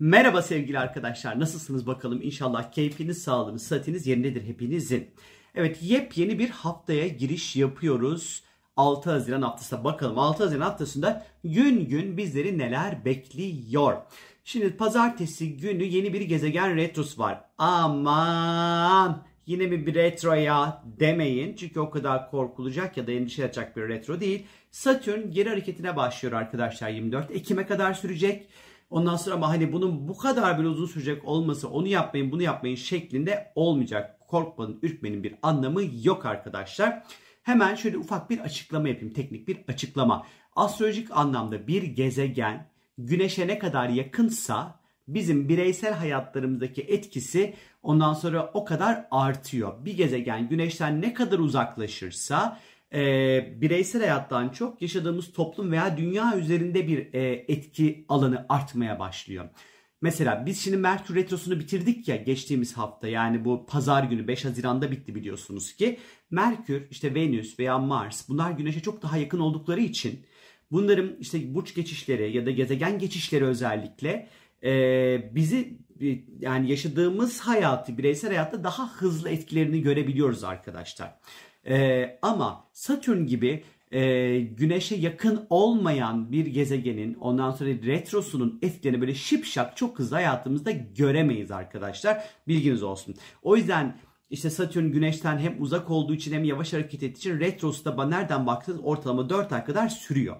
Merhaba sevgili arkadaşlar. Nasılsınız bakalım? İnşallah keyfiniz, sağlığınız, sıhhatiniz yerindedir hepinizin. Evet yepyeni bir haftaya giriş yapıyoruz. 6 Haziran haftası. Bakalım 6 Haziran haftasında gün gün bizleri neler bekliyor. Şimdi pazartesi günü yeni bir gezegen retrosu var. Aman yine mi bir retro ya demeyin. Çünkü o kadar korkulacak ya da endişe edecek bir retro değil. Satürn geri hareketine başlıyor arkadaşlar 24 Ekim'e kadar sürecek. Ondan sonra ama hani bunun bu kadar bir uzun sürecek olması onu yapmayın bunu yapmayın şeklinde olmayacak. Korkmanın ürkmenin bir anlamı yok arkadaşlar. Hemen şöyle ufak bir açıklama yapayım. Teknik bir açıklama. Astrolojik anlamda bir gezegen güneşe ne kadar yakınsa bizim bireysel hayatlarımızdaki etkisi ondan sonra o kadar artıyor. Bir gezegen güneşten ne kadar uzaklaşırsa e, bireysel hayattan çok yaşadığımız toplum veya dünya üzerinde bir e, etki alanı artmaya başlıyor. Mesela biz şimdi Merkür Retrosu'nu bitirdik ya geçtiğimiz hafta yani bu pazar günü 5 Haziran'da bitti biliyorsunuz ki. Merkür işte Venüs veya Mars bunlar Güneş'e çok daha yakın oldukları için bunların işte burç geçişleri ya da gezegen geçişleri özellikle e, bizi yani yaşadığımız hayatı bireysel hayatta daha hızlı etkilerini görebiliyoruz arkadaşlar. E, ama Satürn gibi e, güneşe yakın olmayan bir gezegenin ondan sonra retrosunun etkilerini böyle şipşak çok hızlı hayatımızda göremeyiz arkadaşlar. Bilginiz olsun. O yüzden işte Satürn güneşten hem uzak olduğu için hem yavaş hareket ettiği için retrosu da nereden baksanız ortalama 4 ay kadar sürüyor.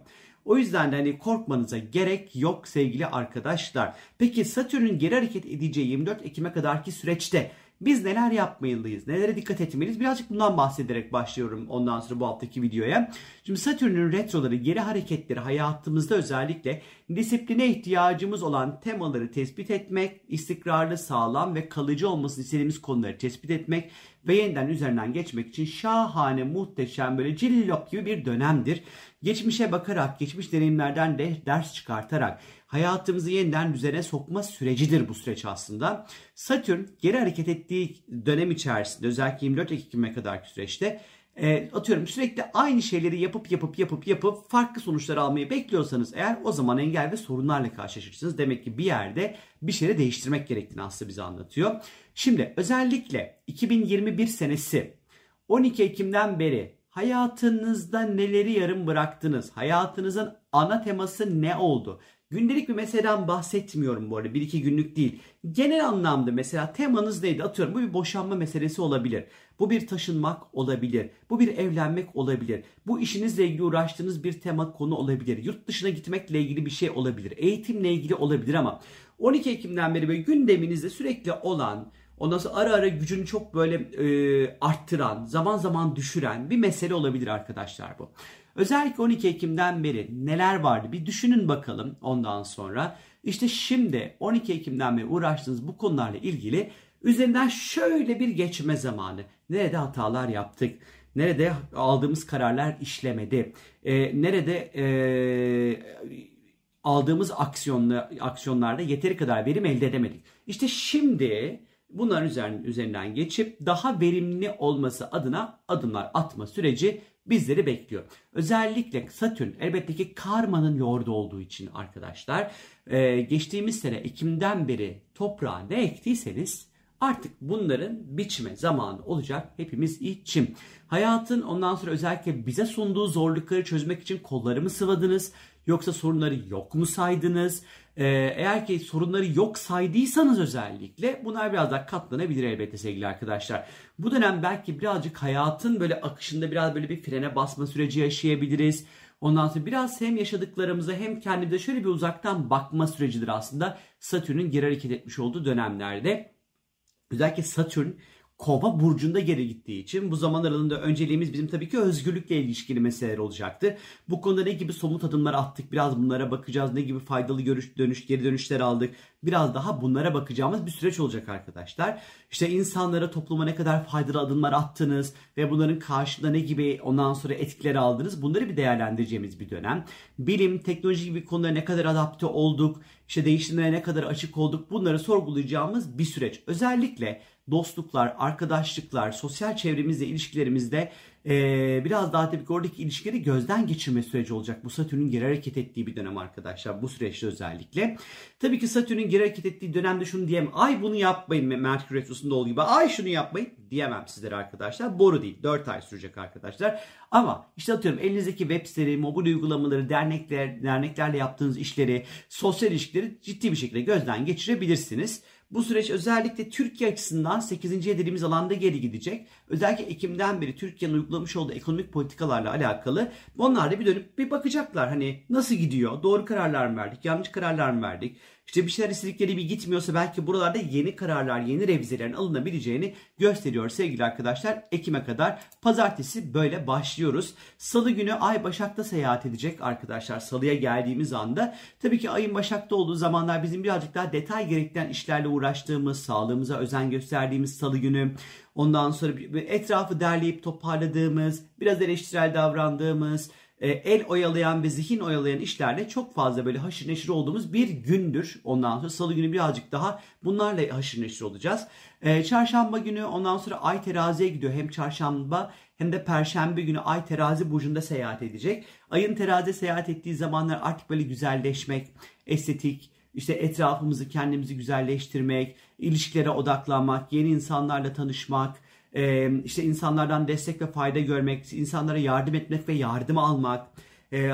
O yüzden de hani korkmanıza gerek yok sevgili arkadaşlar. Peki Satürn'ün geri hareket edeceği 24 Ekim'e kadarki süreçte biz neler yapmalıyız? Nelere dikkat etmeliyiz? Birazcık bundan bahsederek başlıyorum ondan sonra bu haftaki videoya. Şimdi Satürn'ün retroları, geri hareketleri hayatımızda özellikle disipline ihtiyacımız olan temaları tespit etmek, istikrarlı, sağlam ve kalıcı olmasını istediğimiz konuları tespit etmek ve yeniden üzerinden geçmek için şahane, muhteşem böyle cillop gibi bir dönemdir. Geçmişe bakarak, geçmiş deneyimlerden de ders çıkartarak hayatımızı yeniden düzene sokma sürecidir bu süreç aslında. Satürn geri hareket ettiği dönem içerisinde özellikle 24 Ekim'e kadarki süreçte e, atıyorum sürekli aynı şeyleri yapıp yapıp yapıp yapıp farklı sonuçlar almayı bekliyorsanız eğer o zaman engel ve sorunlarla karşılaşırsınız. Demek ki bir yerde bir şeyleri değiştirmek gerektiğini aslında bize anlatıyor. Şimdi özellikle 2021 senesi 12 Ekim'den beri hayatınızda neleri yarım bıraktınız? Hayatınızın ana teması ne oldu? Gündelik bir meseleden bahsetmiyorum bu arada. Bir iki günlük değil. Genel anlamda mesela temanız neydi? Atıyorum bu bir boşanma meselesi olabilir. Bu bir taşınmak olabilir. Bu bir evlenmek olabilir. Bu işinizle ilgili uğraştığınız bir tema konu olabilir. Yurt dışına gitmekle ilgili bir şey olabilir. Eğitimle ilgili olabilir ama 12 Ekim'den beri böyle gündeminizde sürekli olan Ondan sonra ara ara gücünü çok böyle e, arttıran, zaman zaman düşüren bir mesele olabilir arkadaşlar bu. Özellikle 12 Ekim'den beri neler vardı bir düşünün bakalım ondan sonra. İşte şimdi 12 Ekim'den beri uğraştığınız bu konularla ilgili üzerinden şöyle bir geçme zamanı. Nerede hatalar yaptık? Nerede aldığımız kararlar işlemedi? E, nerede e, aldığımız aksiyonla, aksiyonlarda yeteri kadar verim elde edemedik? İşte şimdi bunların üzerinden geçip daha verimli olması adına adımlar atma süreci bizleri bekliyor. Özellikle Satürn elbette ki karmanın lordu olduğu için arkadaşlar e, geçtiğimiz sene Ekim'den beri toprağa ne ektiyseniz artık bunların biçme zamanı olacak hepimiz için. Hayatın ondan sonra özellikle bize sunduğu zorlukları çözmek için kollarımı sıvadınız. Yoksa sorunları yok mu saydınız? Ee, eğer ki sorunları yok saydıysanız özellikle bunlar biraz daha katlanabilir elbette sevgili arkadaşlar. Bu dönem belki birazcık hayatın böyle akışında biraz böyle bir frene basma süreci yaşayabiliriz. Ondan sonra biraz hem yaşadıklarımıza hem kendimize şöyle bir uzaktan bakma sürecidir aslında Satürn'ün geri hareket etmiş olduğu dönemlerde. Özellikle Satürn Kova burcunda geri gittiği için bu zaman aralığında önceliğimiz bizim tabii ki özgürlükle ilişkili meseleler olacaktı. Bu konuda ne gibi somut adımlar attık biraz bunlara bakacağız. Ne gibi faydalı görüş dönüş geri dönüşler aldık. Biraz daha bunlara bakacağımız bir süreç olacak arkadaşlar. İşte insanlara topluma ne kadar faydalı adımlar attınız ve bunların karşılığında ne gibi ondan sonra etkileri aldınız. Bunları bir değerlendireceğimiz bir dönem. Bilim, teknoloji gibi konulara ne kadar adapte olduk, işte değişimlere ne kadar açık olduk bunları sorgulayacağımız bir süreç. Özellikle dostluklar, arkadaşlıklar, sosyal çevremizle ilişkilerimizde Ee, biraz daha tabii ki oradaki ilişkileri gözden geçirme süreci olacak. Bu Satürn'ün geri hareket ettiği bir dönem arkadaşlar. Bu süreçte özellikle. Tabii ki Satürn'ün geri hareket ettiği dönemde şunu diyemem. Ay bunu yapmayın Merkür Retrosu'nda olduğu gibi. Ay şunu yapmayın diyemem sizlere arkadaşlar. Boru değil. 4 ay sürecek arkadaşlar. Ama işte atıyorum elinizdeki web siteleri, mobil uygulamaları, dernekler, derneklerle yaptığınız işleri, sosyal ilişkileri ciddi bir şekilde gözden geçirebilirsiniz. Bu süreç özellikle Türkiye açısından 8. dediğimiz alanda geri gidecek. Özellikle Ekim'den beri Türkiye'nin uygulamış olduğu ekonomik politikalarla alakalı onlar da bir dönüp bir bakacaklar. Hani nasıl gidiyor? Doğru kararlar mı verdik? Yanlış kararlar mı verdik? İşte bir şeyler istedikleri bir gitmiyorsa belki buralarda yeni kararlar, yeni revizelerin alınabileceğini gösteriyor sevgili arkadaşlar. Ekim'e kadar pazartesi böyle başlıyoruz. Salı günü Ay Başak'ta seyahat edecek arkadaşlar. Salıya geldiğimiz anda tabii ki Ay'ın Başak'ta olduğu zamanlar bizim birazcık daha detay gerektiren işlerle uğraştığımız, sağlığımıza özen gösterdiğimiz salı günü. Ondan sonra etrafı derleyip toparladığımız, biraz eleştirel davrandığımız, e, el oyalayan ve zihin oyalayan işlerle çok fazla böyle haşır neşir olduğumuz bir gündür. Ondan sonra salı günü birazcık daha bunlarla haşır neşir olacağız. E, çarşamba günü ondan sonra ay teraziye gidiyor. Hem çarşamba hem de perşembe günü ay terazi burcunda seyahat edecek. Ayın terazi seyahat ettiği zamanlar artık böyle güzelleşmek, estetik, işte etrafımızı kendimizi güzelleştirmek, ilişkilere odaklanmak, yeni insanlarla tanışmak, e, işte insanlardan destek ve fayda görmek, insanlara yardım etmek ve yardım almak, e,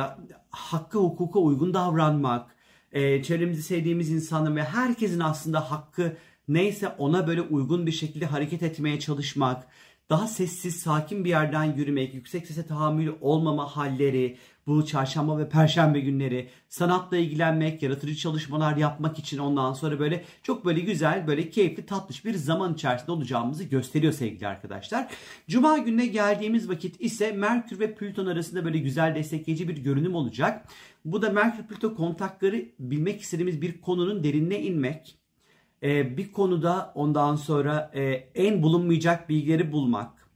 hakkı hukuka uygun davranmak, e, çevremizi sevdiğimiz insanların ve herkesin aslında hakkı neyse ona böyle uygun bir şekilde hareket etmeye çalışmak, daha sessiz, sakin bir yerden yürümek, yüksek sese tahammül olmama halleri, bu çarşamba ve perşembe günleri sanatla ilgilenmek, yaratıcı çalışmalar yapmak için ondan sonra böyle çok böyle güzel, böyle keyifli, tatlış bir zaman içerisinde olacağımızı gösteriyor sevgili arkadaşlar. Cuma gününe geldiğimiz vakit ise Merkür ve Plüton arasında böyle güzel destekleyici bir görünüm olacak. Bu da Merkür-Plüton kontakları bilmek istediğimiz bir konunun derinine inmek, e, bir konuda ondan sonra e, en bulunmayacak bilgileri bulmak,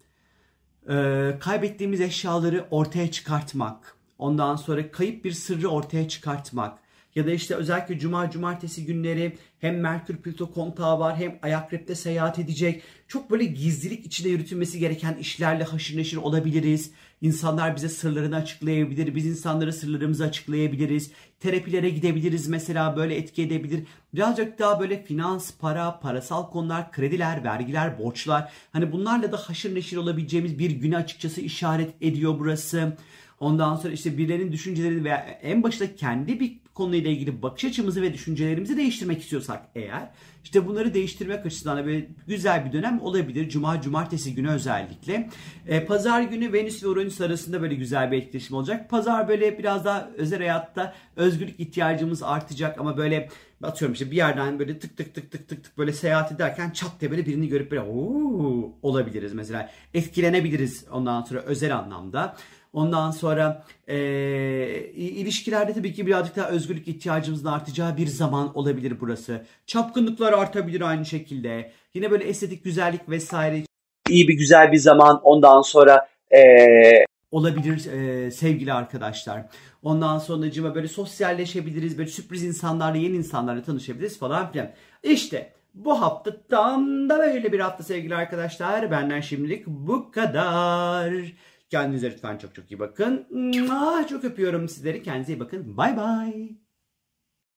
e, kaybettiğimiz eşyaları ortaya çıkartmak, ondan sonra kayıp bir sırrı ortaya çıkartmak ya da işte özellikle cuma cumartesi günleri hem Merkür Plüto kontağı var hem Ayakrep'te seyahat edecek. Çok böyle gizlilik içinde yürütülmesi gereken işlerle haşır neşir olabiliriz. İnsanlar bize sırlarını açıklayabilir. Biz insanlara sırlarımızı açıklayabiliriz. Terapilere gidebiliriz mesela böyle etki edebilir. Birazcık daha böyle finans, para, parasal konular, krediler, vergiler, borçlar. Hani bunlarla da haşır neşir olabileceğimiz bir güne açıkçası işaret ediyor burası. Ondan sonra işte birilerinin düşüncelerini veya en başta kendi bir konuyla ilgili bakış açımızı ve düşüncelerimizi değiştirmek istiyorsak eğer işte bunları değiştirmek açısından da böyle güzel bir dönem olabilir. Cuma, cumartesi günü özellikle. E, Pazar günü Venüs ve Uranüs arasında böyle güzel bir etkileşim olacak. Pazar böyle biraz daha özel hayatta özgürlük ihtiyacımız artacak ama böyle atıyorum işte bir yerden böyle tık tık tık tık tık tık böyle seyahat ederken çat diye böyle birini görüp böyle ooo olabiliriz mesela. Etkilenebiliriz ondan sonra özel anlamda. Ondan sonra e, ilişkilerde tabii ki birazcık daha özgürlük ihtiyacımızın artacağı bir zaman olabilir burası. Çapkınlıklar artabilir aynı şekilde. Yine böyle estetik güzellik vesaire iyi bir güzel bir zaman ondan sonra e, olabilir e, sevgili arkadaşlar. Ondan sonra cıma böyle sosyalleşebiliriz. Böyle sürpriz insanlarla yeni insanlarla tanışabiliriz falan filan. İşte bu hafta tam da böyle bir hafta sevgili arkadaşlar. Benden şimdilik bu kadar. Kendinize lütfen çok çok iyi bakın. Çok öpüyorum sizleri. Kendinize iyi bakın. Bay bay.